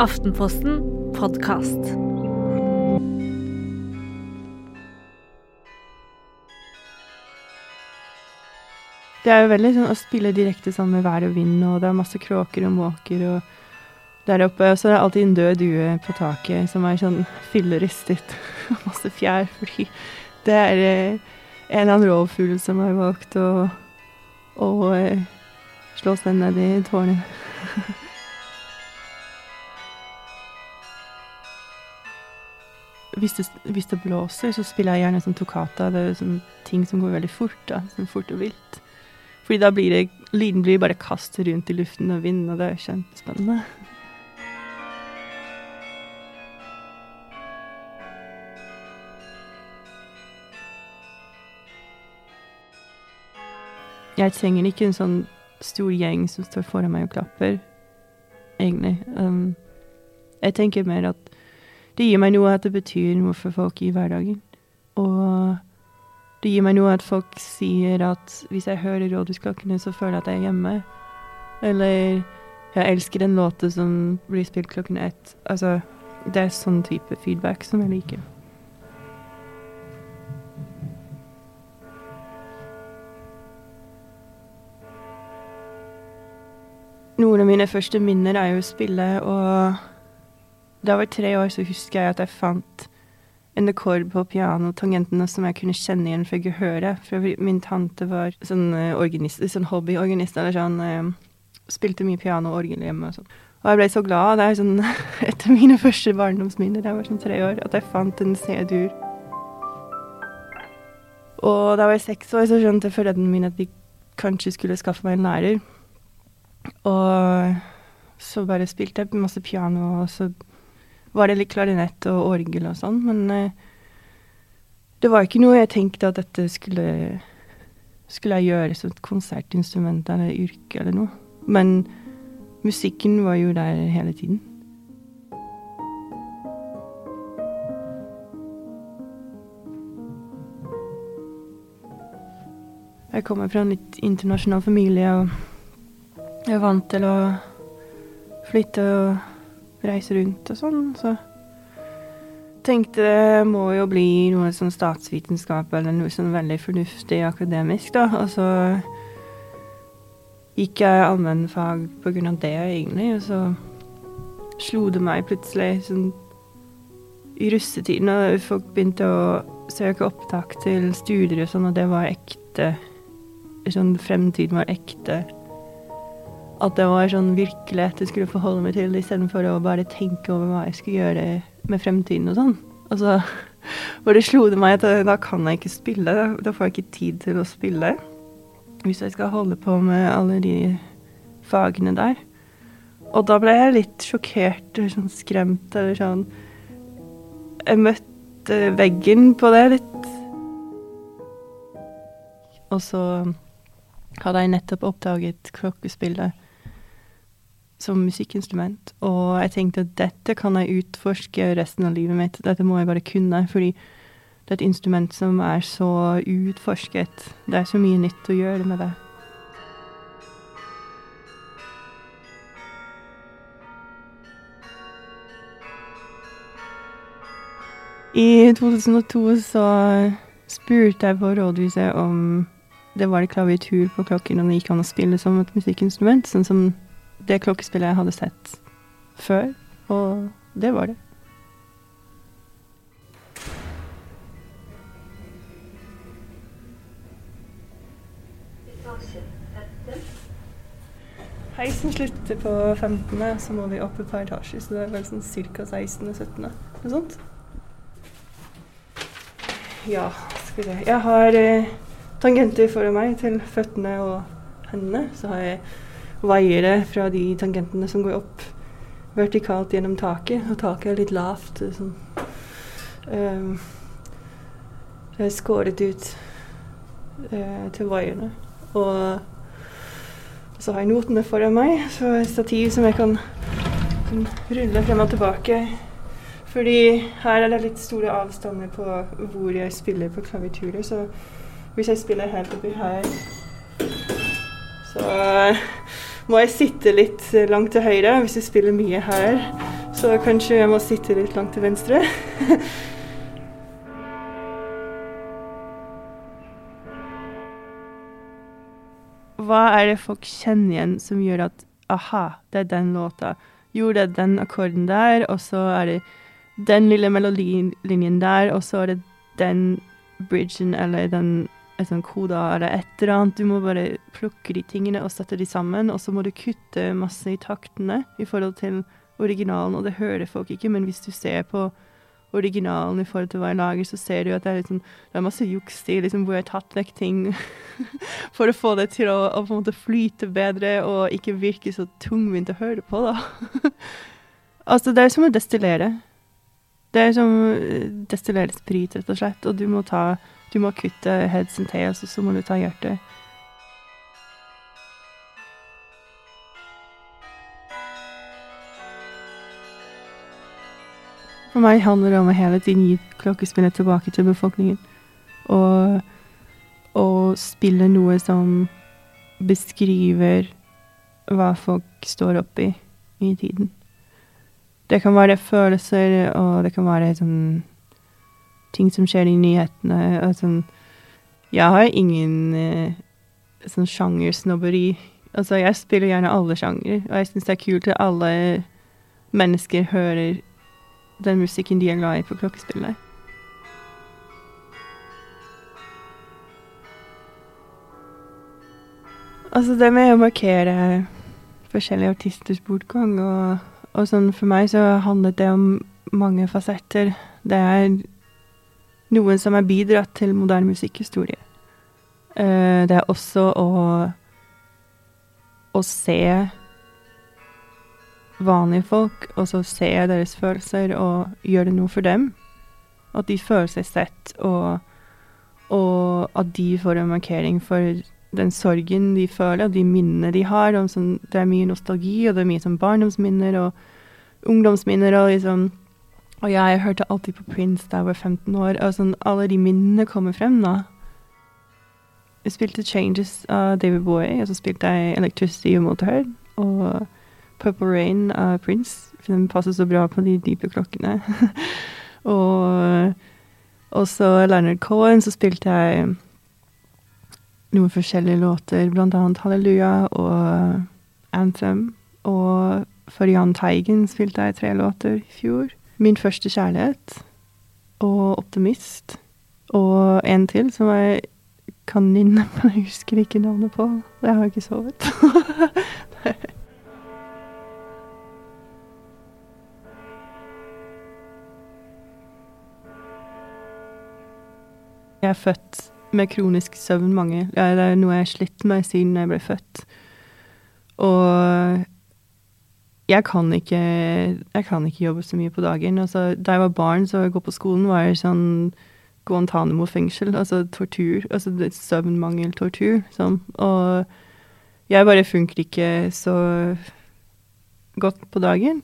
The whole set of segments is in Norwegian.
Aftenposten podkast. Det er jo veldig sånn å spille direkte sammen med vær og vind, og det er masse kråker og måker og der oppe. Og så er det alltid en død due på taket som er sånn fylleristet. Og masse fjær, fordi det er eh, en eller annen rovfugl som har valgt å, å eh, slå seg ned i tårnet. Hvis det, hvis det blåser, så spiller jeg gjerne sånn toccata. Det er sånn ting som går veldig fort. da, sånn Fort og vilt. Fordi da blir det Lyden blir bare kastet rundt i luften og vind, og det er kjempespennende. Jeg trenger ikke en sånn stor gjeng som står foran meg og klapper, egentlig. Um, jeg tenker mer at det gir meg noe at det betyr noe for folk i hverdagen. Og det gir meg noe at folk sier at hvis jeg hører rådhusklokkene, så føler jeg at jeg er hjemme. Eller jeg elsker en låte som blir spilt klokken ett. Altså, det er sånn type feedback som jeg liker. Noen av mine første minner er jo å spille, og da jeg var tre år, så husker jeg at jeg fant en akkord på pianotangentene som jeg kunne kjenne igjen fra gehøret. For min tante var sånn uh, organist, sånn hobbyorganist, eller sånn eh, Spilte mye piano og orgel hjemme og sånn. Og jeg ble så glad. Det er sånn et av mine første barndomsminner da jeg var sånn tre år, at jeg fant en C-dur. Og da jeg var seks år, så skjønte foreldrene mine at de kanskje skulle skaffe meg en lærer. Og så bare spilte jeg masse piano, og så var det litt klarinett og orgel og sånn. Men eh, det var ikke noe jeg tenkte at dette skulle skulle jeg gjøre som et konsertinstrument eller yrke eller noe. Men musikken var jo der hele tiden. Jeg kommer fra en litt internasjonal familie, og jeg er vant til å flytte og reise rundt og sånn, så tenkte det må jo bli noe sånn statsvitenskap eller noe sånn veldig fornuftig akademisk, da. Og så gikk jeg allmennfag på grunn av det, egentlig, og så slo det meg plutselig sånn i russetiden, og folk begynte å søke opptak til studier og sånn, og det var ekte Sånn fremtiden var ekte. At det var sånn virkelighet jeg skulle forholde meg til, istedenfor å bare tenke over hva jeg skulle gjøre med fremtiden og sånn. Og så bare slo det meg at da kan jeg ikke spille. Da får jeg ikke tid til å spille. Hvis jeg skal holde på med alle de fagene der. Og da ble jeg litt sjokkert eller sånn skremt eller sånn Jeg møtte veggen på det litt. Og så hadde jeg nettopp oppdaget klokkespillet som musikkinstrument. Og jeg tenkte at dette kan jeg utforske resten av livet mitt. Dette må jeg bare kunne. Fordi det er et instrument som er så utforsket. Det er så mye nytt å gjøre med det. I 2002 så spurte jeg på rådhuset om det var klaviatur på klokken, om det gikk an å spille som et musikkinstrument, sånn som det klokkespillet jeg hadde sett før. Og det var det. Heisen slutter på 15., så må vi opp et par etasjer, så det er vel sånn ca. 16. 17. Noe sånt. Ja, skal vi se Jeg har eh, tangenter foran meg til føttene og hendene. Så har jeg vaiere fra de tangentene som går opp vertikalt gjennom taket. Og taket er litt lavt. Sånn. Um, det er skåret ut uh, til vaierne. Og så har jeg notene foran meg, så et stativ som jeg kan, kan rulle frem og tilbake. Fordi her er det litt store avstander på hvor jeg spiller på klavituret. Så hvis jeg spiller helt oppi her, så må jeg sitte litt langt til høyre. Hvis jeg spiller mye her, Så kanskje jeg må sitte litt langt til venstre. Hva er det folk kjenner igjen som gjør at aha, det er den låta. Jo, det er den akkorden der, og så er det den lille melodilinjen der, og så er det den bridgen eller den et sånn koda eller et eller annet. Du må bare plukke de tingene og sette de sammen, og så må du kutte masse i taktene i forhold til originalen, og det hører folk ikke, men hvis du ser på originalen i forhold til hva jeg lager, så ser du at det er, liksom, det er masse juks i liksom, hvor jeg har tatt vekk ting for å få det til å, å, på en måte flyte bedre og ikke virke så tungvint å høre på, da. altså, det er som å destillere. Det er som å destillere sprit, rett og slett, og du må ta Du må kutte heads and tails, og så må du ta hjertet. For meg handler det om å hele tiden gi klokkespillet tilbake til befolkningen. Og, og spille noe som beskriver hva folk står oppi i tiden. Det kan være følelser, og det kan være sånn ting som skjer i nyhetene. Og sånn Jeg har ingen eh, sånn sjangersnobberi. Altså, jeg spiller gjerne alle sjangere, og jeg syns det er kult at alle mennesker hører den musikken de er glad i på klokkespillet. Altså, det med å markere forskjellige artisters bortgang og, og sånn For meg så handlet det om mange fasetter. Det er noen som har bidratt til moderne musikkhistorie. Uh, det er også å å se vanlige folk, og så se deres følelser og gjøre det noe for dem. At de føler seg sett, og, og at de får en markering for den sorgen de føler, og de minnene de har. Sånn, det er mye nostalgi, og det er mye sånn barndomsminner og ungdomsminner. Og liksom Og jeg hørte alltid på Prince da jeg var 15 år, og sånn, alle de minnene kommer frem da. Jeg spilte Changes av David Bowie, og så spilte jeg Electricity og Motorhead. Og Purple Rain av Prince. For den passer så bra på de dype klokkene. og også Leonard Cohen, så spilte jeg noen forskjellige låter, blant annet Halleluja og Anthem. Og for Jahn Teigen spilte jeg tre låter i fjor. Min første kjærlighet og Optimist. Og en til som jeg kan nynne, men jeg husker ikke navnet på. Jeg har ikke sovet. Jeg er født med kronisk søvnmangel. Det er noe jeg har slitt med siden jeg ble født. Og jeg kan ikke, jeg kan ikke jobbe så mye på dagen. Altså, da jeg var barn, så jeg gå på skolen, var det sånn Guantánamo-fengsel. Altså tortur. Altså søvnmangel, tortur. Sånn. Og jeg bare funker ikke så godt på dagen.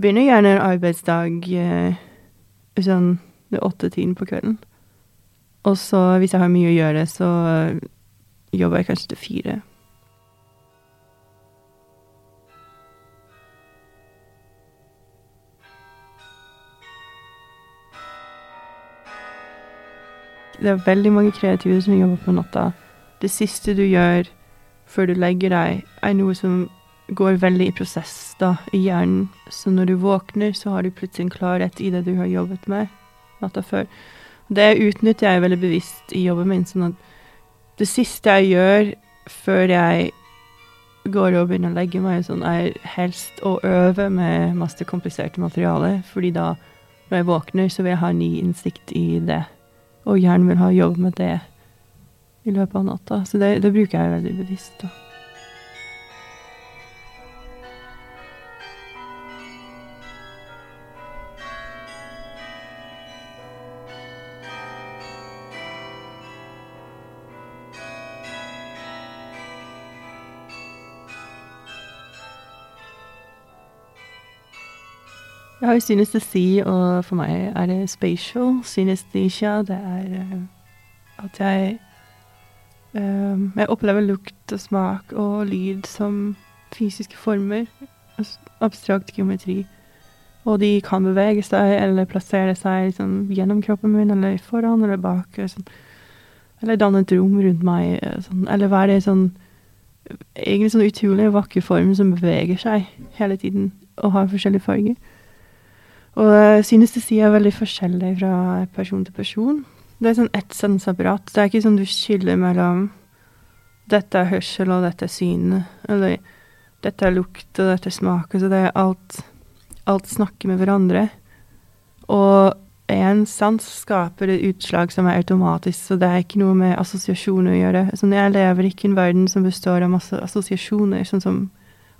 Begynner gjerne en arbeidsdag eh, sånn ved åtte-tiden på kvelden. Og så hvis jeg har mye å gjøre, så jobber jeg kanskje til fire. Det er veldig mange kreative som jobber på natta. Det siste du gjør før du legger deg, er noe som går veldig i prosess da, i hjernen. Så når du våkner, så har du plutselig en klarhet i det du har jobbet med natta før. Det utnytter jeg veldig bevisst i jobben min. sånn at det siste jeg gjør før jeg går og begynner å legge meg, sånn, er helst å øve med masse kompliserte materiale. Fordi da, når jeg våkner, så vil jeg ha ny innsikt i det. Og hjernen vil ha jobb med det i løpet av natta. Så det, det bruker jeg veldig bevisst. da. Jeg har jo synestesi, og for meg er det spatial synesthesia. Det er uh, at jeg uh, Jeg opplever lukt og smak og lyd som fysiske former. Abstrakt geometri. Og de kan bevege seg eller plassere seg liksom, gjennom kroppen min, eller foran eller bak. Sånn. Eller danne et rom rundt meg. Sånn. Eller være sånn Egentlig sånn utrolig vakker form som beveger seg hele tiden og har forskjellige farger. Og jeg synes det sier veldig forskjellig fra person til person. Det er sånn ett sanseapparat. Det er ikke sånn du skiller mellom dette er hørsel, og dette er synet. Eller dette er lukt, og dette er smak. Så det er alt Alt snakker med hverandre. Og én sans skaper et utslag som er automatisk, så det er ikke noe med assosiasjoner å gjøre. Sånn, jeg lever ikke i en verden som består av masse assosiasjoner, sånn som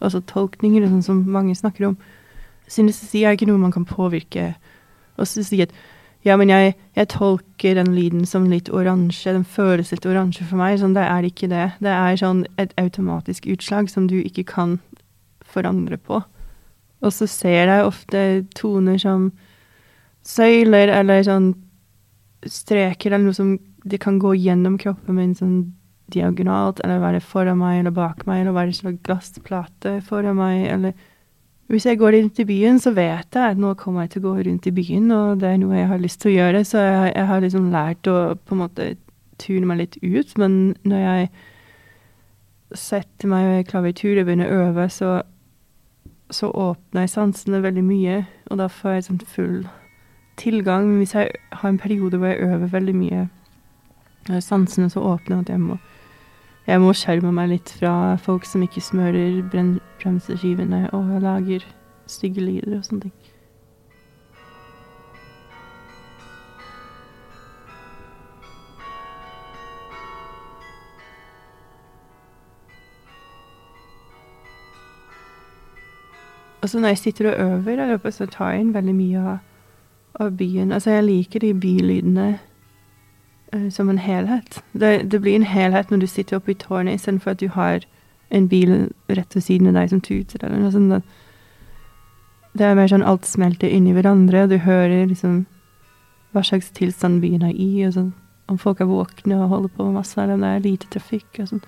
altså tolkninger, sånn som mange snakker om. Synestesi er ikke noe man kan påvirke. Og så si at ja, men jeg, jeg, tolker den lyden som litt oransje, den føles litt oransje for meg. Sånn, det er ikke det. Det er sånn et automatisk utslag som du ikke kan forandre på. Og så ser jeg ofte toner som søyler, eller sånn streker, eller noe som det kan gå gjennom kroppen min sånn diagonalt, eller være foran meg eller bak meg, eller være en slags glassplate foran meg, eller hvis jeg går rundt i byen, så vet jeg at nå kommer jeg til å gå rundt i byen, og det er noe jeg har lyst til å gjøre, så jeg, jeg har liksom lært å på en måte tune meg litt ut. Men når jeg setter meg i klaviatur og begynner å øve, så, så åpner jeg sansene veldig mye, og da får jeg sånn full tilgang. Men hvis jeg har en periode hvor jeg øver veldig mye, sansene så åpner at jeg må jeg må skjerme meg litt fra folk som ikke smører bremseskivene og lager stygge lyder og sånne ting. Og så når jeg sitter og øver, der oppe, så tar jeg inn veldig mye av, av byen. Altså, jeg liker de bylydene som en helhet. Det, det, blir en helhet når du sitter oppe i tårnet istedenfor at du har en bil rett ved siden av deg som tuter, eller noe sånt. Det er mer sånn alt smelter inn i hverandre, og du hører liksom hva slags tilstand byen er i, og sånn. Om folk er våkne og holder på med masse, eller om det er lite trafikk, og sånn.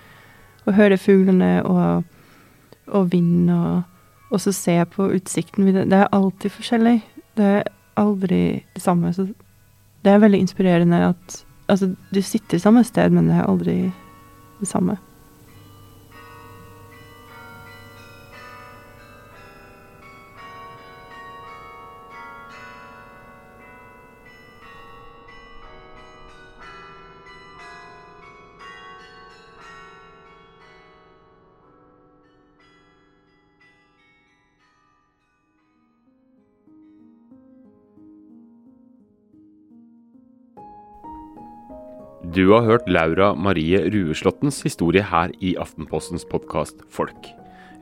Og høre fuglene og, og vind, og, og så se på utsikten. Det er alltid forskjellig. Det er aldri det samme. Så det er veldig inspirerende at Altså, du sitter samme sted, men det er aldri det samme. Du har hørt Laura Marie Rueslåttens historie her i Aftenpostens podkast Folk.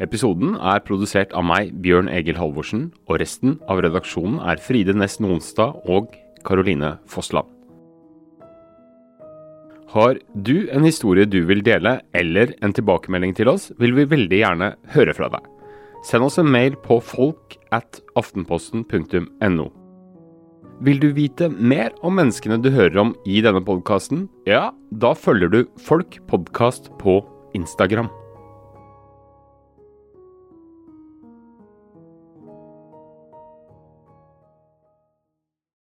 Episoden er produsert av meg, Bjørn Egil Halvorsen, og resten av redaksjonen er Fride Næss Nonstad og Karoline Fossland. Har du en historie du vil dele, eller en tilbakemelding til oss, vil vi veldig gjerne høre fra deg. Send oss en mail på folk at aftenposten.no. Vil du vite mer om menneskene du hører om i denne podkasten? Ja, da følger du Folk podkast på Instagram.